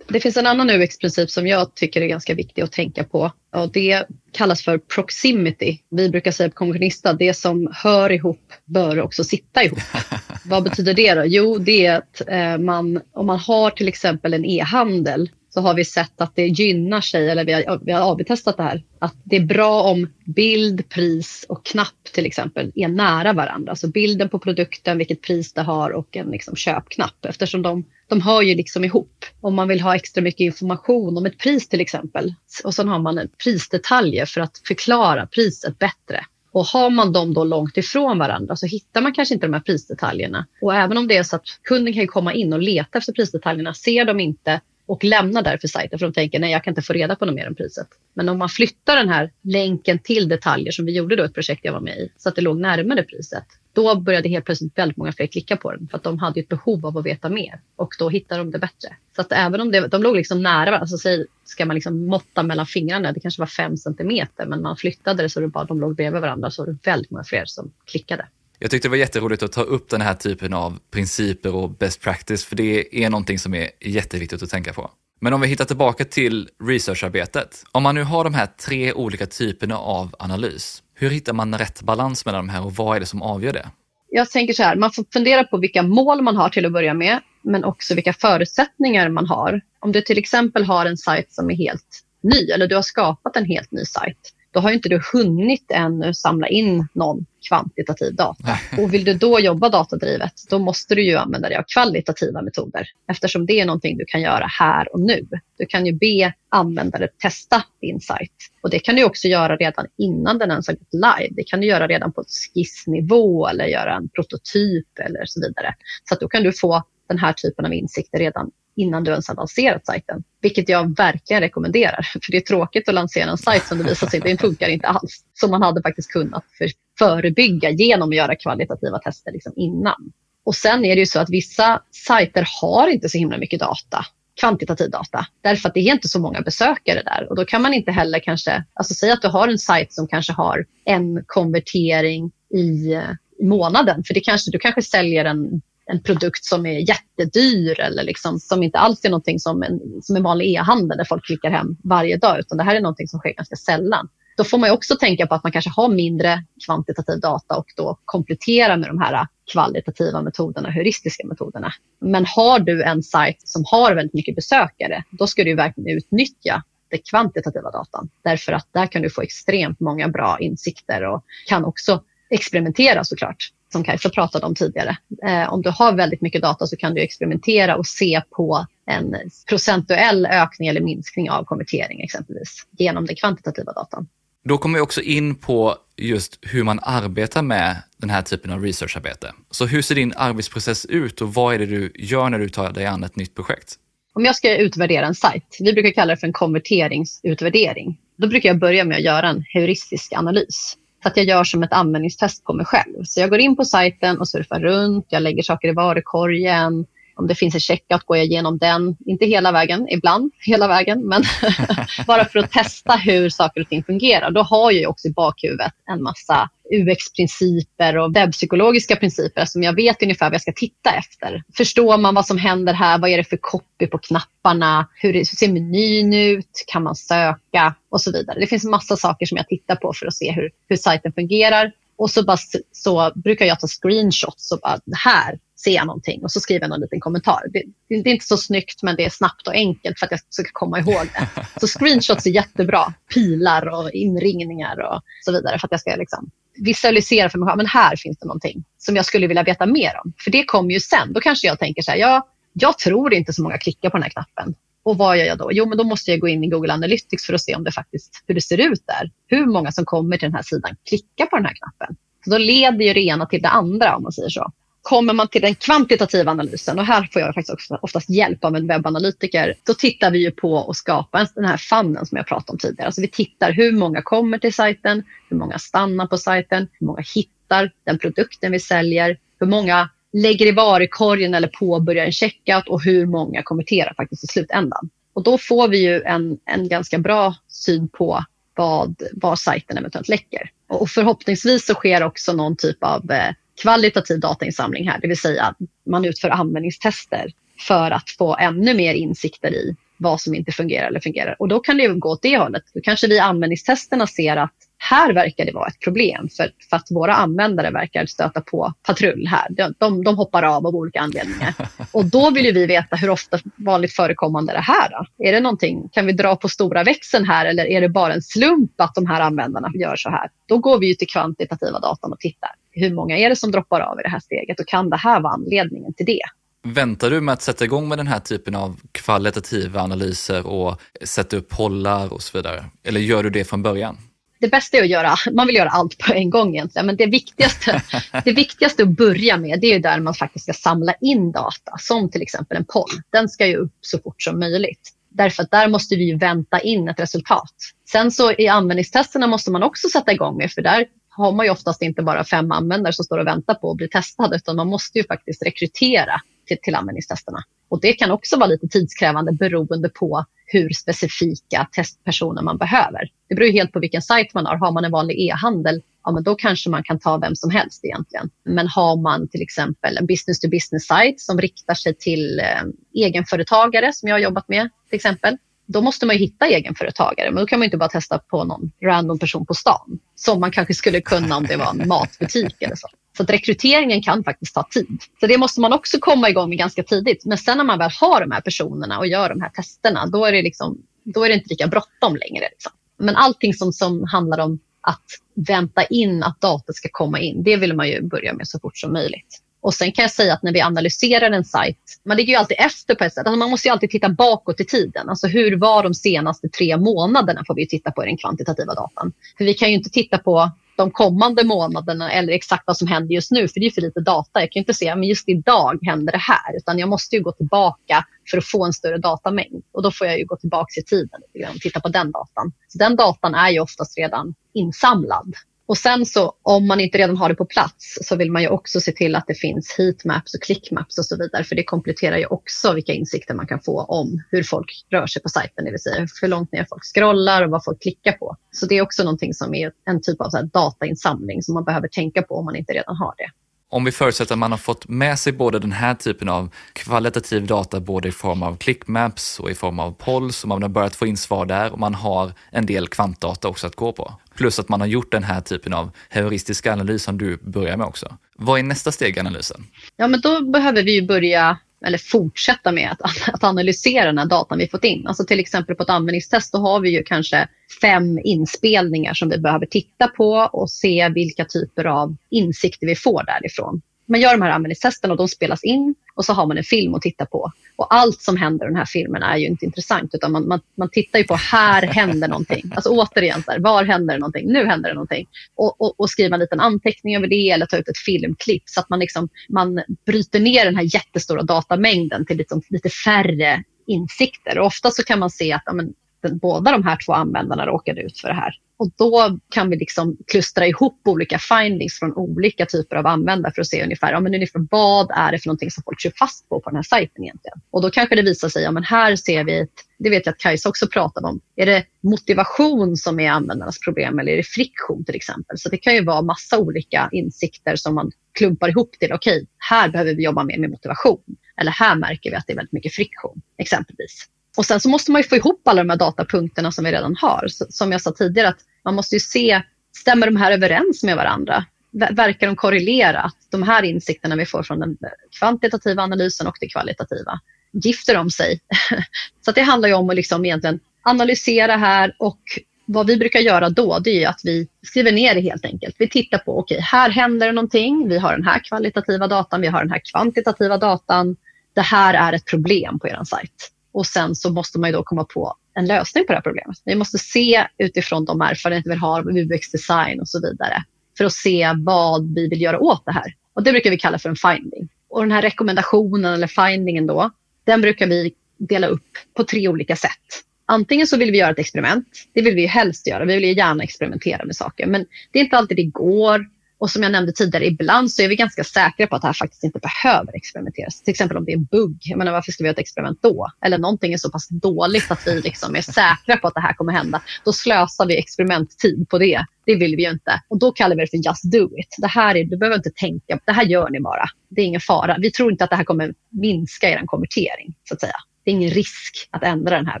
Det finns en annan UX-princip som jag tycker är ganska viktig att tänka på och det kallas för proximity. Vi brukar säga på Konkurrenista, det som hör ihop bör också sitta ihop. Vad betyder det då? Jo, det är att eh, man, om man har till exempel en e-handel så har vi sett att det gynnar sig, eller vi har, vi har avtestat det här, att det är bra om bild, pris och knapp till exempel är nära varandra. Så bilden på produkten, vilket pris det har och en liksom köpknapp eftersom de, de hör ju liksom ihop. Om man vill ha extra mycket information om ett pris till exempel och sen har man prisdetaljer för att förklara priset bättre. Och har man dem då långt ifrån varandra så hittar man kanske inte de här prisdetaljerna. Och även om det är så att kunden kan komma in och leta efter prisdetaljerna, ser de inte och lämnar därför sajten för de tänker nej jag kan inte få reda på något mer än priset. Men om man flyttar den här länken till detaljer som vi gjorde då ett projekt jag var med i så att det låg närmare priset. Då började helt plötsligt väldigt många fler klicka på den för att de hade ett behov av att veta mer och då hittade de det bättre. Så att även om det, de låg liksom nära, alltså säg, ska man liksom måtta mellan fingrarna, det kanske var fem centimeter men man flyttade det så det bara, de låg bredvid varandra så var det väldigt många fler som klickade. Jag tyckte det var jätteroligt att ta upp den här typen av principer och best practice, för det är någonting som är jätteviktigt att tänka på. Men om vi hittar tillbaka till researcharbetet. Om man nu har de här tre olika typerna av analys, hur hittar man rätt balans mellan de här och vad är det som avgör det? Jag tänker så här, man får fundera på vilka mål man har till att börja med, men också vilka förutsättningar man har. Om du till exempel har en sajt som är helt ny eller du har skapat en helt ny sajt, då har inte du hunnit ännu samla in någon kvantitativ data. Och vill du då jobba datadrivet, då måste du ju använda dig av kvalitativa metoder eftersom det är någonting du kan göra här och nu. Du kan ju be användare testa din sajt och det kan du också göra redan innan den ens har gått live. Det kan du göra redan på skissnivå eller göra en prototyp eller så vidare. Så att då kan du få den här typen av insikter redan innan du ens har lanserat sajten. Vilket jag verkligen rekommenderar. För det är tråkigt att lansera en sajt som det visar sig, den funkar inte alls. Som man hade faktiskt kunnat för, förebygga genom att göra kvalitativa tester liksom innan. Och sen är det ju så att vissa sajter har inte så himla mycket data kvantitativ data. Därför att det är inte så många besökare där. Och då kan man inte heller kanske, alltså säga att du har en sajt som kanske har en konvertering i, eh, i månaden. För det kanske, du kanske säljer en en produkt som är jättedyr eller liksom, som inte alls är någonting som en, som en vanlig e-handel där folk klickar hem varje dag, utan det här är någonting som sker ganska sällan. Då får man också tänka på att man kanske har mindre kvantitativ data och då komplettera med de här kvalitativa metoderna, heuristiska metoderna. Men har du en sajt som har väldigt mycket besökare, då ska du verkligen utnyttja den kvantitativa datan. Därför att där kan du få extremt många bra insikter och kan också experimentera såklart som Kajsa pratade om tidigare. Eh, om du har väldigt mycket data så kan du experimentera och se på en procentuell ökning eller minskning av konvertering exempelvis genom den kvantitativa datan. Då kommer vi också in på just hur man arbetar med den här typen av researcharbete. Så hur ser din arbetsprocess ut och vad är det du gör när du tar dig an ett nytt projekt? Om jag ska utvärdera en sajt, vi brukar kalla det för en konverteringsutvärdering. Då brukar jag börja med att göra en heuristisk analys. Så att jag gör som ett användningstest på mig själv. Så jag går in på sajten och surfar runt, jag lägger saker i varukorgen. Om det finns en checkout går jag igenom den, inte hela vägen, ibland hela vägen, men bara för att testa hur saker och ting fungerar. Då har jag också i bakhuvudet en massa UX-principer och webbpsykologiska principer som jag vet ungefär vad jag ska titta efter. Förstår man vad som händer här? Vad är det för copy på knapparna? Hur ser menyn ut? Kan man söka? Och så vidare. Det finns massa saker som jag tittar på för att se hur, hur sajten fungerar. Och så, bara, så brukar jag ta screenshots och bara, här ser jag någonting och så skriver jag någon liten kommentar. Det, det, är inte så snyggt men det är snabbt och enkelt för att jag ska komma ihåg det. Så screenshots är jättebra. Pilar och inringningar och så vidare för att jag ska liksom visualisera för mig men här finns det någonting som jag skulle vilja veta mer om. För det kommer ju sen. Då kanske jag tänker så här, ja, jag tror inte så många klickar på den här knappen. Och vad gör jag då? Jo, men då måste jag gå in i Google Analytics för att se om det faktiskt, hur det ser ut där. Hur många som kommer till den här sidan klickar på den här knappen. Så då leder ju det ena till det andra om man säger så. Kommer man till den kvantitativa analysen och här får jag faktiskt också oftast hjälp av en webbanalytiker. Då tittar vi ju på att skapa den här fannen som jag pratade om tidigare. Alltså vi tittar hur många kommer till sajten, hur många stannar på sajten, hur många hittar den produkten vi säljer, hur många lägger i varukorgen eller påbörjar en checkout och hur många konverterar faktiskt i slutändan. Och då får vi ju en, en ganska bra syn på vad, vad sajten eventuellt läcker. Och förhoppningsvis så sker också någon typ av eh, kvalitativ datainsamling här, det vill säga man utför användningstester för att få ännu mer insikter i vad som inte fungerar eller fungerar. Och då kan det gå åt det hållet. Då kanske vi i användningstesterna ser att här verkar det vara ett problem för, för att våra användare verkar stöta på patrull här. De, de, de hoppar av av olika anledningar. Och då vill vi veta hur ofta vanligt förekommande är det här då? Är det någonting, kan vi dra på stora växeln här eller är det bara en slump att de här användarna gör så här? Då går vi ju till kvantitativa datan och tittar. Hur många är det som droppar av i det här steget och kan det här vara anledningen till det? Väntar du med att sätta igång med den här typen av kvalitativa analyser och sätta upp pollar och så vidare? Eller gör du det från början? Det bästa är att göra, man vill göra allt på en gång egentligen, men det viktigaste, det viktigaste att börja med det är där man faktiskt ska samla in data, som till exempel en poll. Den ska ju upp så fort som möjligt. Därför att där måste vi vänta in ett resultat. Sen så i användningstesterna måste man också sätta igång med, för där har man ju oftast inte bara fem användare som står och väntar på att bli testade, utan man måste ju faktiskt rekrytera till, till användningstesterna. Och det kan också vara lite tidskrävande beroende på hur specifika testpersoner man behöver. Det beror helt på vilken sajt man har. Har man en vanlig e-handel, ja, men då kanske man kan ta vem som helst egentligen. Men har man till exempel en business to business sajt som riktar sig till eh, egenföretagare som jag har jobbat med till exempel, då måste man ju hitta egenföretagare. Men då kan man inte bara testa på någon random person på stan. Som man kanske skulle kunna om det var en matbutik eller så. Så att rekryteringen kan faktiskt ta tid. Så det måste man också komma igång med ganska tidigt. Men sen när man väl har de här personerna och gör de här testerna, då är det, liksom, då är det inte lika bråttom längre. Liksom. Men allting som, som handlar om att vänta in att data ska komma in, det vill man ju börja med så fort som möjligt. Och sen kan jag säga att när vi analyserar en sajt, man ligger ju alltid efter på ett sätt. Alltså man måste ju alltid titta bakåt i tiden. Alltså hur var de senaste tre månaderna får vi titta på i den kvantitativa datan. För vi kan ju inte titta på de kommande månaderna eller exakt vad som händer just nu, för det är för lite data. Jag kan inte säga men just idag händer det här, utan jag måste ju gå tillbaka för att få en större datamängd. Och då får jag ju gå tillbaka i tiden och titta på den datan. Så den datan är ju oftast redan insamlad. Och sen så om man inte redan har det på plats så vill man ju också se till att det finns heatmaps och clickmaps och så vidare. För det kompletterar ju också vilka insikter man kan få om hur folk rör sig på sajten, det vill säga hur långt ner folk scrollar och vad folk klickar på. Så det är också någonting som är en typ av så datainsamling som man behöver tänka på om man inte redan har det om vi förutsätter att man har fått med sig både den här typen av kvalitativ data, både i form av clickmaps och i form av polls, och man har börjat få in svar där och man har en del kvantdata också att gå på. Plus att man har gjort den här typen av heuristiska analys som du börjar med också. Vad är nästa steg i analysen? Ja, men då behöver vi ju börja eller fortsätta med att, att analysera den här datan vi fått in. Alltså till exempel på ett användningstest då har vi ju kanske fem inspelningar som vi behöver titta på och se vilka typer av insikter vi får därifrån man gör de här användningstesterna och de spelas in och så har man en film att titta på. Och allt som händer i den här filmen är ju inte intressant utan man, man, man tittar ju på här händer någonting. Alltså återigen, så här, var händer det någonting? Nu händer det någonting. Och, och, och skriva en liten anteckning över det eller ta ut ett filmklipp så att man, liksom, man bryter ner den här jättestora datamängden till liksom, lite färre insikter. Och ofta så kan man se att ja, men, den, båda de här två användarna råkade ut för det här. Och då kan vi liksom klustra ihop olika findings från olika typer av användare för att se ungefär, ja, men ungefär vad är det för någonting som folk kör fast på på den här sajten egentligen. Och då kanske det visar sig, ja men här ser vi, ett, det vet jag att Kajsa också pratade om, är det motivation som är användarnas problem eller är det friktion till exempel? Så det kan ju vara massa olika insikter som man klumpar ihop till, okej, okay, här behöver vi jobba mer med motivation. Eller här märker vi att det är väldigt mycket friktion, exempelvis. Och sen så måste man ju få ihop alla de här datapunkterna som vi redan har. Så, som jag sa tidigare, att man måste ju se, stämmer de här överens med varandra? Verkar de korrelera? Att de här insikterna vi får från den kvantitativa analysen och det kvalitativa, gifter de sig? så det handlar ju om att liksom egentligen analysera här och vad vi brukar göra då det är att vi skriver ner det helt enkelt. Vi tittar på, okej, okay, här händer det någonting. Vi har den här kvalitativa datan, vi har den här kvantitativa datan. Det här är ett problem på er sajt. Och sen så måste man ju då komma på en lösning på det här problemet. Vi måste se utifrån de erfarenheter vi har av UX-design och så vidare för att se vad vi vill göra åt det här. Och Det brukar vi kalla för en finding. Och den här rekommendationen eller findingen då, den brukar vi dela upp på tre olika sätt. Antingen så vill vi göra ett experiment. Det vill vi helst göra. Vi vill gärna experimentera med saker. Men det är inte alltid det går. Och som jag nämnde tidigare, ibland så är vi ganska säkra på att det här faktiskt inte behöver experimenteras. Till exempel om det är en bugg. Jag menar, varför ska vi göra ett experiment då? Eller någonting är så pass dåligt att vi liksom är säkra på att det här kommer hända. Då slösar vi experimenttid på det. Det vill vi ju inte. Och då kallar vi det för just do it. Det här är, du behöver inte tänka, det här gör ni bara. Det är ingen fara. Vi tror inte att det här kommer minska er konvertering, så att säga. Det är ingen risk att ändra den här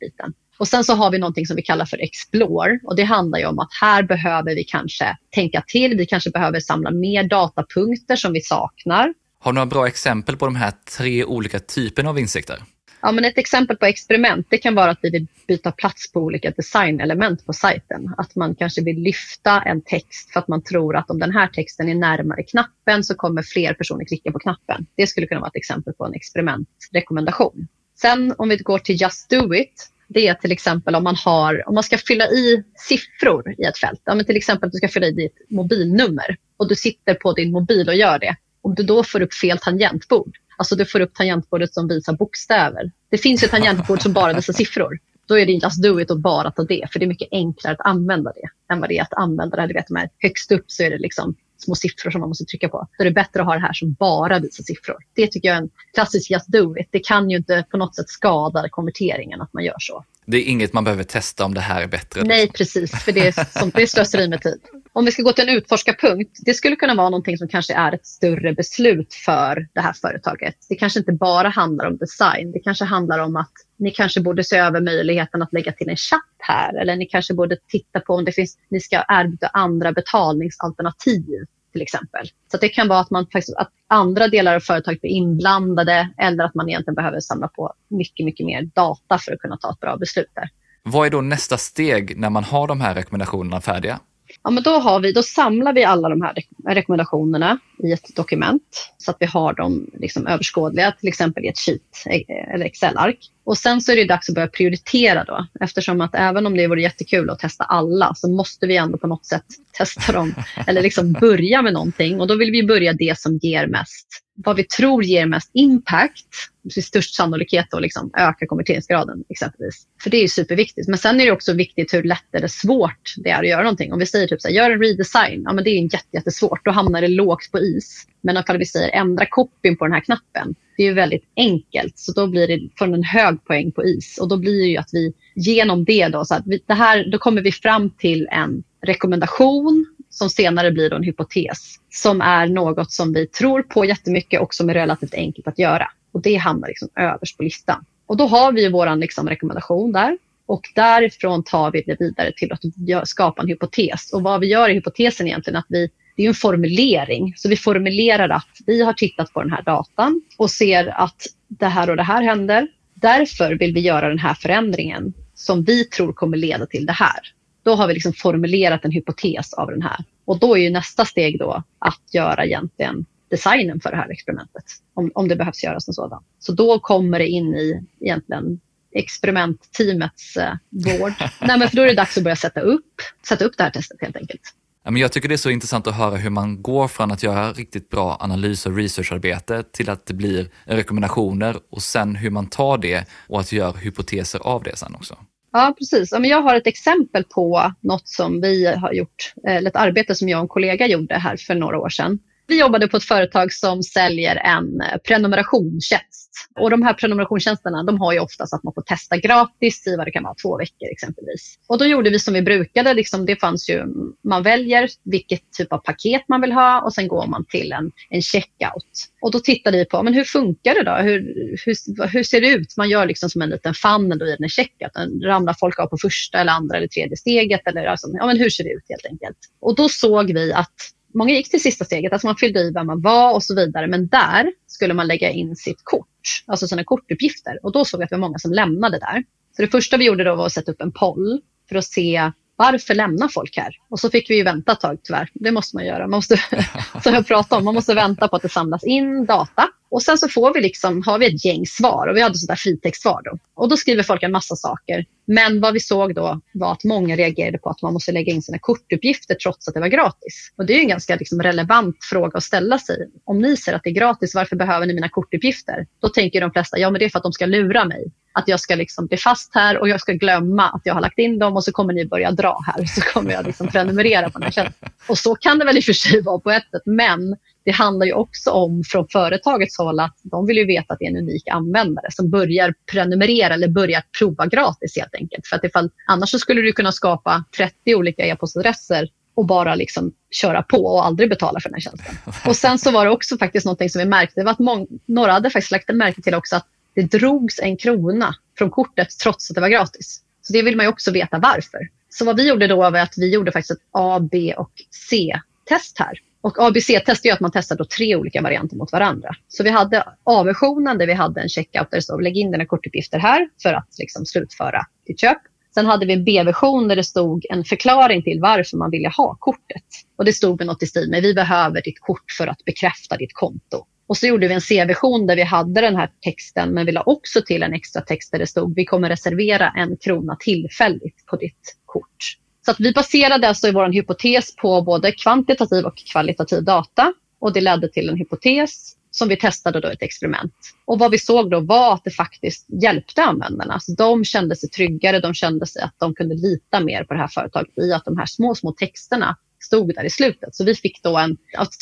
biten. Och sen så har vi någonting som vi kallar för Explore och det handlar ju om att här behöver vi kanske tänka till. Vi kanske behöver samla mer datapunkter som vi saknar. Har du några bra exempel på de här tre olika typerna av insikter? Ja, men ett exempel på experiment det kan vara att vi vill byta plats på olika designelement på sajten. Att man kanske vill lyfta en text för att man tror att om den här texten är närmare knappen så kommer fler personer klicka på knappen. Det skulle kunna vara ett exempel på en experimentrekommendation. Sen om vi går till Just Do It det är till exempel om man, har, om man ska fylla i siffror i ett fält. Ja, men till exempel att du ska fylla i ditt mobilnummer och du sitter på din mobil och gör det. Om du då får upp fel tangentbord, alltså du får upp tangentbordet som visar bokstäver. Det finns ju tangentbord som bara visar siffror. Då är det just alltså, do it och bara ta det, för det är mycket enklare att använda det än vad det är att använda det. Du vet, de här, högst upp så är det liksom små siffror som man måste trycka på. Så det är bättre att ha det här som bara visar siffror. Det tycker jag är en klassisk just do it. Det kan ju inte på något sätt skada konverteringen att man gör så. Det är inget man behöver testa om det här är bättre? Nej, precis, för det är, som, det är slöseri med tid. Om vi ska gå till en utforskarpunkt, det skulle kunna vara någonting som kanske är ett större beslut för det här företaget. Det kanske inte bara handlar om design, det kanske handlar om att ni kanske borde se över möjligheten att lägga till en chatt här eller ni kanske borde titta på om det finns, ni ska erbjuda andra betalningsalternativ till exempel. Så det kan vara att, man faktiskt, att andra delar av företaget blir inblandade eller att man egentligen behöver samla på mycket, mycket mer data för att kunna ta ett bra beslut där. Vad är då nästa steg när man har de här rekommendationerna färdiga? Ja, men då, har vi, då samlar vi alla de här rekommendationerna i ett dokument så att vi har dem liksom överskådliga, till exempel i ett sheet e- e- eller Excel-ark. Och sen så är det dags att börja prioritera då. Eftersom att även om det vore jättekul att testa alla så måste vi ändå på något sätt testa dem eller liksom börja med någonting. Och då vill vi börja det som ger mest vad vi tror ger mest impact, med störst sannolikhet då liksom öka konverteringsgraden exempelvis. För det är superviktigt. Men sen är det också viktigt hur lätt eller svårt det är att göra någonting. Om vi säger typ så här, gör en redesign, ja men det är ju jättesvårt. Då hamnar det lågt på is. Men om vi säger ändra copyn på den här knappen, det är ju väldigt enkelt. Så då blir det från en hög poäng på is. Och då blir det ju att vi genom det då, så att vi, det här, då kommer vi fram till en rekommendation som senare blir då en hypotes som är något som vi tror på jättemycket och som är relativt enkelt att göra. Och det hamnar liksom överst på listan. Och då har vi vår liksom rekommendation där och därifrån tar vi det vidare till att skapa en hypotes. Och vad vi gör i hypotesen egentligen att vi det är en formulering. Så vi formulerar att vi har tittat på den här datan och ser att det här och det här händer. Därför vill vi göra den här förändringen som vi tror kommer leda till det här. Då har vi liksom formulerat en hypotes av den här. Och då är ju nästa steg då att göra egentligen designen för det här experimentet. Om, om det behövs göras en sådan. Så då kommer det in i egentligen experimentteamets eh, vård. Nej, men för då är det dags att börja sätta upp, sätta upp det här testet helt enkelt. Ja, men jag tycker det är så intressant att höra hur man går från att göra riktigt bra analys och researcharbete till att det blir rekommendationer och sen hur man tar det och att göra hypoteser av det sen också. Ja, precis. Jag har ett exempel på något som vi har gjort, eller ett arbete som jag och en kollega gjorde här för några år sedan. Vi jobbade på ett företag som säljer en prenumerationstjänst. Och de här prenumerationstjänsterna de har ju oftast att man får testa gratis i vad det kan vara, två veckor exempelvis. Och då gjorde vi som vi brukade. Liksom, det fanns ju, man väljer vilket typ av paket man vill ha och sen går man till en, en checkout. Och då tittade vi på men hur funkar det då? Hur, hur, hur ser det ut? Man gör liksom som en liten funnel i den här checkouten. Ramlar folk av på första eller andra eller tredje steget? Eller alltså, ja, men hur ser det ut helt enkelt? Och då såg vi att många gick till sista steget, alltså man fyllde i vem man var och så vidare. Men där skulle man lägga in sitt kort, alltså sina kortuppgifter. Och då såg jag att det var många som lämnade där. Så det första vi gjorde då var att sätta upp en poll för att se varför lämnar folk här? Och så fick vi ju vänta ett tag tyvärr. Det måste man göra. Man måste, som jag pratade om, man måste vänta på att det samlas in data. Och sen så får vi liksom, har vi ett gäng svar och vi hade sådär fritextsvar då. Och då skriver folk en massa saker. Men vad vi såg då var att många reagerade på att man måste lägga in sina kortuppgifter trots att det var gratis. Och det är en ganska liksom relevant fråga att ställa sig. Om ni ser att det är gratis, varför behöver ni mina kortuppgifter? Då tänker de flesta, ja men det är för att de ska lura mig att jag ska liksom bli fast här och jag ska glömma att jag har lagt in dem och så kommer ni börja dra här så kommer jag liksom prenumerera på den här tjänsten. Och så kan det väl i och för sig vara på ett sätt men det handlar ju också om från företagets håll att de vill ju veta att det är en unik användare som börjar prenumerera eller börjar prova gratis helt enkelt. För att ifall, annars så skulle du kunna skapa 30 olika e-postadresser och bara liksom köra på och aldrig betala för den här tjänsten. Och sen så var det också faktiskt någonting som vi märkte, det var att många, några hade faktiskt lagt märke till också att det drogs en krona från kortet trots att det var gratis. Så det vill man ju också veta varför. Så vad vi gjorde då var att vi gjorde faktiskt ett A, B och C-test här. Och ABC-test är att man testar då tre olika varianter mot varandra. Så vi hade A-versionen där vi hade en checkout där det stod lägg in dina kortuppgifter här för att liksom slutföra ditt köp. Sen hade vi en B-version där det stod en förklaring till varför man ville ha kortet. Och det stod med något i stil med vi behöver ditt kort för att bekräfta ditt konto. Och så gjorde vi en C-version där vi hade den här texten men vi la också till en extra text där det stod vi kommer reservera en krona tillfälligt på ditt kort. Så att vi baserade alltså i vår hypotes på både kvantitativ och kvalitativ data och det ledde till en hypotes som vi testade då ett experiment. Och vad vi såg då var att det faktiskt hjälpte användarna. Alltså de kände sig tryggare, de kände sig att de kunde lita mer på det här företaget i att de här små, små texterna stod där i slutet. Så vi fick då en,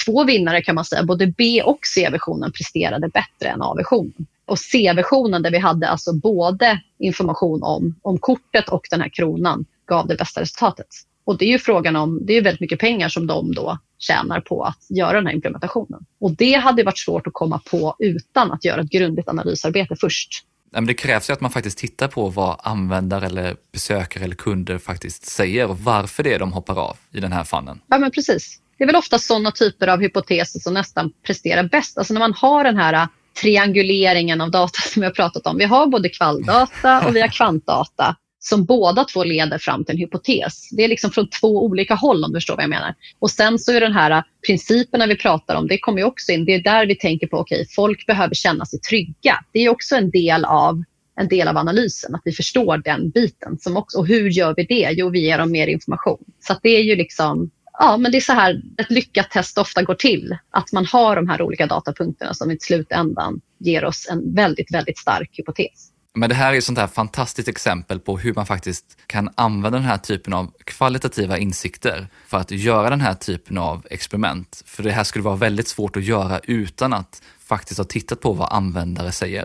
två vinnare kan man säga, både B och C-versionen presterade bättre än A-versionen. Och C-versionen där vi hade alltså både information om, om kortet och den här kronan gav det bästa resultatet. Och det är ju frågan om, det är väldigt mycket pengar som de då tjänar på att göra den här implementationen. Och det hade varit svårt att komma på utan att göra ett grundligt analysarbete först. Det krävs ju att man faktiskt tittar på vad användare eller besökare eller kunder faktiskt säger och varför det är de hoppar av i den här fannen. Ja, men precis. Det är väl ofta sådana typer av hypoteser som nästan presterar bäst. Alltså när man har den här äh, trianguleringen av data som vi har pratat om. Vi har både kvalldata och vi har kvantdata som båda två leder fram till en hypotes. Det är liksom från två olika håll om du förstår vad jag menar. Och sen så är den här äh, principerna vi pratar om, det kommer ju också in, det är där vi tänker på, okej, okay, folk behöver känna sig trygga. Det är också en del av en del av analysen, att vi förstår den biten. Som också, och hur gör vi det? Jo, vi ger dem mer information. Så det är ju liksom, ja men det är så här ett lyckat test ofta går till. Att man har de här olika datapunkterna som i slutändan ger oss en väldigt, väldigt stark hypotes. Men det här är ett sånt här fantastiskt exempel på hur man faktiskt kan använda den här typen av kvalitativa insikter för att göra den här typen av experiment. För det här skulle vara väldigt svårt att göra utan att faktiskt ha tittat på vad användare säger.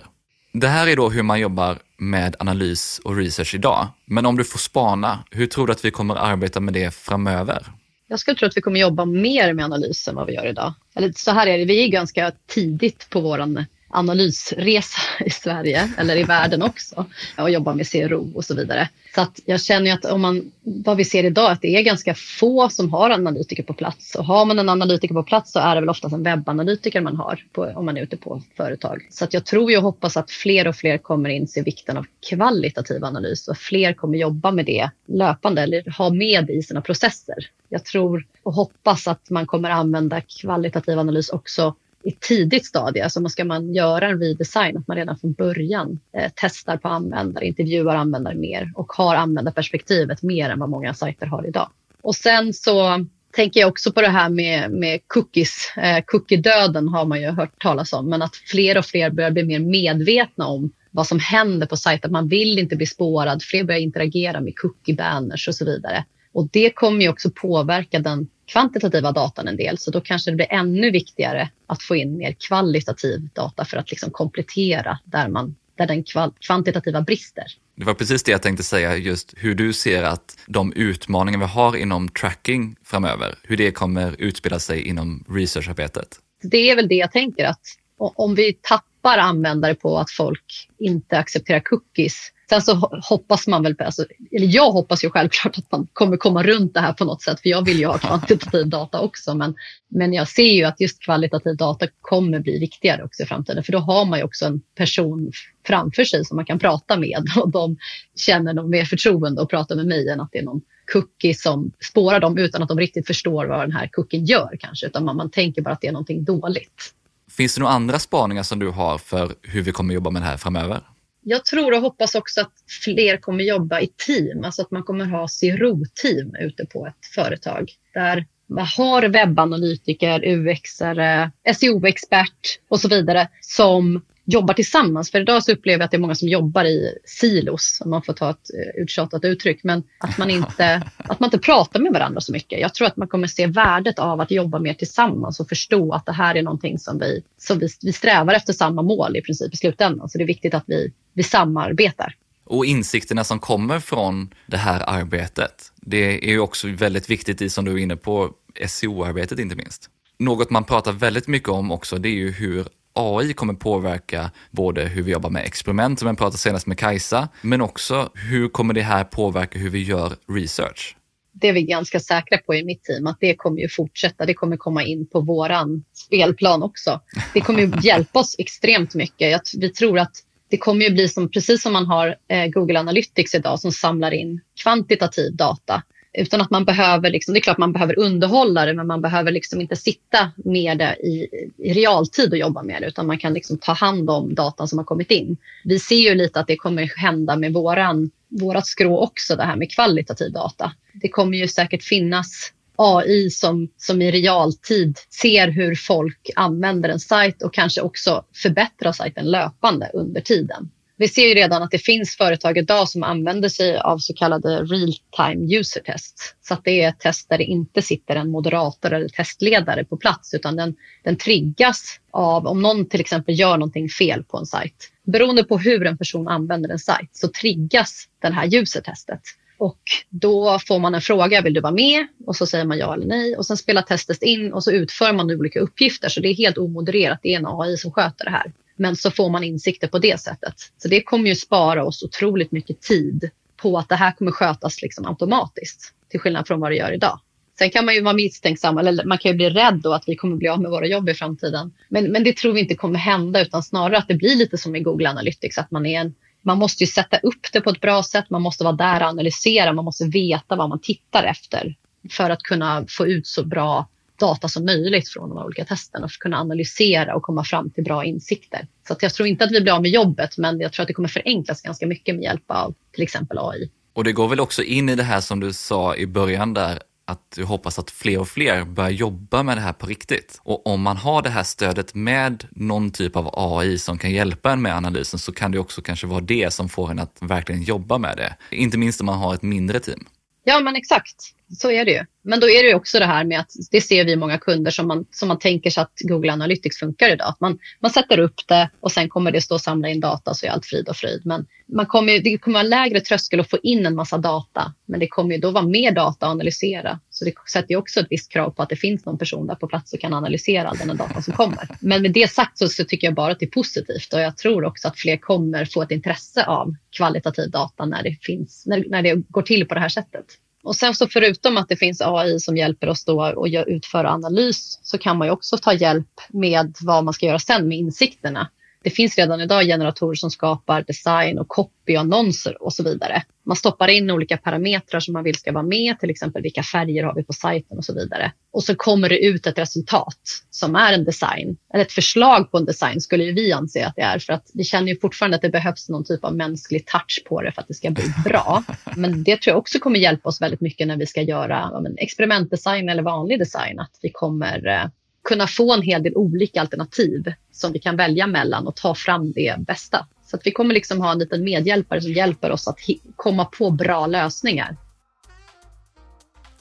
Det här är då hur man jobbar med analys och research idag. Men om du får spana, hur tror du att vi kommer arbeta med det framöver? Jag skulle tro att vi kommer jobba mer med analys än vad vi gör idag. Eller så här är det, vi är ganska tidigt på våran analysresa i Sverige eller i världen också och jobbar med CRO och så vidare. Så att jag känner att om man, vad vi ser idag, att det är ganska få som har analytiker på plats och har man en analytiker på plats så är det väl oftast en webbanalytiker man har på, om man är ute på företag. Så att jag tror och hoppas att fler och fler kommer inse vikten av kvalitativ analys och fler kommer jobba med det löpande eller ha med i sina processer. Jag tror och hoppas att man kommer använda kvalitativ analys också i tidigt stadie, alltså ska man göra en redesign, att man redan från början eh, testar på användare, intervjuar användare mer och har användarperspektivet mer än vad många sajter har idag. Och sen så tänker jag också på det här med, med cookies. Eh, cookie-döden har man ju hört talas om, men att fler och fler börjar bli mer medvetna om vad som händer på sajten. Man vill inte bli spårad, fler börjar interagera med cookie-banners och så vidare. Och det kommer ju också påverka den kvantitativa datan en del, så då kanske det blir ännu viktigare att få in mer kvalitativ data för att liksom komplettera där, man, där den kvantitativa brister. Det var precis det jag tänkte säga, just hur du ser att de utmaningar vi har inom tracking framöver, hur det kommer utspela sig inom researcharbetet. Det är väl det jag tänker att om vi tappar användare på att folk inte accepterar cookies Sen så hoppas man väl på, alltså, eller jag hoppas ju självklart att man kommer komma runt det här på något sätt, för jag vill ju ha kvantitativ data också. Men, men jag ser ju att just kvalitativ data kommer bli viktigare också i framtiden, för då har man ju också en person framför sig som man kan prata med och de känner nog mer förtroende att prata med mig än att det är någon cookie som spårar dem utan att de riktigt förstår vad den här cookien gör kanske, utan man, man tänker bara att det är någonting dåligt. Finns det några andra spaningar som du har för hur vi kommer jobba med det här framöver? Jag tror och hoppas också att fler kommer jobba i team, alltså att man kommer ha CRO-team ute på ett företag där man har webbanalytiker, UX-are, SEO-expert och så vidare som jobbar tillsammans. För idag så upplever jag att det är många som jobbar i silos, om man får ta ett eh, uttjatat uttryck, men att man, inte, att man inte pratar med varandra så mycket. Jag tror att man kommer se värdet av att jobba mer tillsammans och förstå att det här är någonting som vi, som vi, vi strävar efter samma mål i princip i slutändan. Så det är viktigt att vi, vi samarbetar. Och insikterna som kommer från det här arbetet, det är ju också väldigt viktigt i, som du är inne på, SEO-arbetet inte minst. Något man pratar väldigt mycket om också, det är ju hur AI kommer påverka både hur vi jobbar med experiment, som jag pratade senast med Kajsa, men också hur kommer det här påverka hur vi gör research? Det är vi ganska säkra på i mitt team, att det kommer ju fortsätta. Det kommer komma in på våran spelplan också. Det kommer ju hjälpa oss extremt mycket. vi tror att det kommer ju bli som, precis som man har eh, Google Analytics idag som samlar in kvantitativ data utan att man behöver, liksom, det är klart man behöver underhålla det, men man behöver liksom inte sitta med det i, i realtid och jobba med det, utan man kan liksom ta hand om datan som har kommit in. Vi ser ju lite att det kommer hända med våran, vårat skrå också, det här med kvalitativ data. Det kommer ju säkert finnas AI som, som i realtid ser hur folk använder en sajt och kanske också förbättrar sajten löpande under tiden. Vi ser ju redan att det finns företag idag som använder sig av så kallade real time user test. Så att det är ett test där det inte sitter en moderator eller testledare på plats utan den, den triggas av om någon till exempel gör någonting fel på en sajt. Beroende på hur en person använder en sajt så triggas det här user-testet. Och då får man en fråga, vill du vara med? Och så säger man ja eller nej. Och sen spelar testet in och så utför man olika uppgifter. Så det är helt omodererat, det är en AI som sköter det här. Men så får man insikter på det sättet. Så det kommer ju spara oss otroligt mycket tid på att det här kommer skötas liksom automatiskt. Till skillnad från vad det gör idag. Sen kan man ju vara misstänksam, eller man kan ju bli rädd då att vi kommer bli av med våra jobb i framtiden. Men, men det tror vi inte kommer hända, utan snarare att det blir lite som i Google Analytics, att man är en man måste ju sätta upp det på ett bra sätt, man måste vara där och analysera, man måste veta vad man tittar efter för att kunna få ut så bra data som möjligt från de olika testerna och kunna analysera och komma fram till bra insikter. Så jag tror inte att vi blir av med jobbet, men jag tror att det kommer förenklas ganska mycket med hjälp av till exempel AI. Och det går väl också in i det här som du sa i början där, att du hoppas att fler och fler börjar jobba med det här på riktigt. Och om man har det här stödet med någon typ av AI som kan hjälpa en med analysen så kan det också kanske vara det som får en att verkligen jobba med det. Inte minst om man har ett mindre team. Ja, men exakt. Så är det ju. Men då är det också det här med att det ser vi många kunder som man, som man tänker sig att Google Analytics funkar idag. Att man, man sätter upp det och sen kommer det stå och samla in data så är allt frid och fröjd. Men man kommer, det kommer vara lägre tröskel att få in en massa data. Men det kommer ju då vara mer data att analysera. Så det sätter ju också ett visst krav på att det finns någon person där på plats som kan analysera all den data som kommer. Men med det sagt så, så tycker jag bara att det är positivt och jag tror också att fler kommer få ett intresse av kvalitativ data när det, finns, när, när det går till på det här sättet. Och sen så förutom att det finns AI som hjälper oss då att utföra analys så kan man ju också ta hjälp med vad man ska göra sen med insikterna. Det finns redan idag generatorer som skapar design och copy, annonser och så vidare. Man stoppar in olika parametrar som man vill ska vara med, till exempel vilka färger har vi på sajten och så vidare. Och så kommer det ut ett resultat som är en design, eller ett förslag på en design skulle vi anse att det är, för att vi känner ju fortfarande att det behövs någon typ av mänsklig touch på det för att det ska bli bra. Men det tror jag också kommer hjälpa oss väldigt mycket när vi ska göra ja, experimentdesign eller vanlig design, att vi kommer eh, kunna få en hel del olika alternativ som vi kan välja mellan och ta fram det bästa. Så att vi kommer liksom ha en liten medhjälpare som hjälper oss att komma på bra lösningar.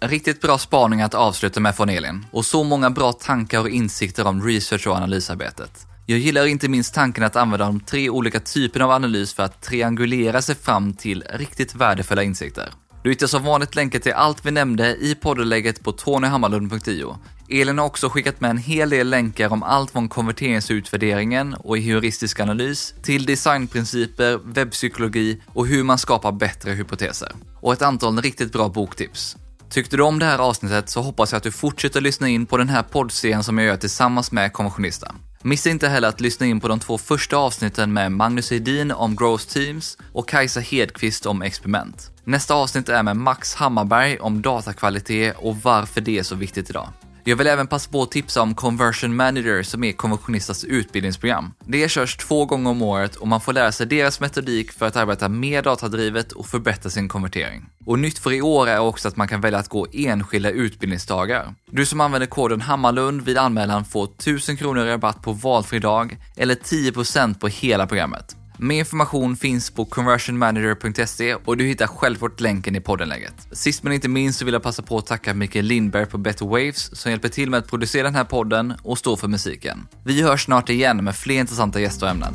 Riktigt bra spaning att avsluta med från Elin och så många bra tankar och insikter om research och analysarbetet. Jag gillar inte minst tanken att använda de tre olika typerna av analys för att triangulera sig fram till riktigt värdefulla insikter. Du hittar som vanligt länkar till allt vi nämnde i poddlägget på tonyhammarlund.io Elin har också skickat med en hel del länkar om allt från konverteringsutvärderingen och heuristisk analys till designprinciper, webbpsykologi och hur man skapar bättre hypoteser. Och ett antal riktigt bra boktips. Tyckte du om det här avsnittet så hoppas jag att du fortsätter lyssna in på den här poddserien som jag gör tillsammans med Konventionista. Missa inte heller att lyssna in på de två första avsnitten med Magnus Hedin om Growth Teams och Kajsa Hedqvist om experiment. Nästa avsnitt är med Max Hammarberg om datakvalitet och varför det är så viktigt idag. Jag vill även passa på att tipsa om Conversion Manager som är Konversionistas utbildningsprogram. Det körs två gånger om året och man får lära sig deras metodik för att arbeta mer datadrivet och förbättra sin konvertering. Och nytt för i år är också att man kan välja att gå enskilda utbildningsdagar. Du som använder koden Hammarlund vid anmälan får 1000 kronor rabatt på valfri dag eller 10% på hela programmet. Mer information finns på conversionmanager.se och du hittar självklart länken i poddenläget. Sist men inte minst så vill jag passa på att tacka Mikael Lindberg på Better Waves som hjälper till med att producera den här podden och stå för musiken. Vi hörs snart igen med fler intressanta gäster och ämnen.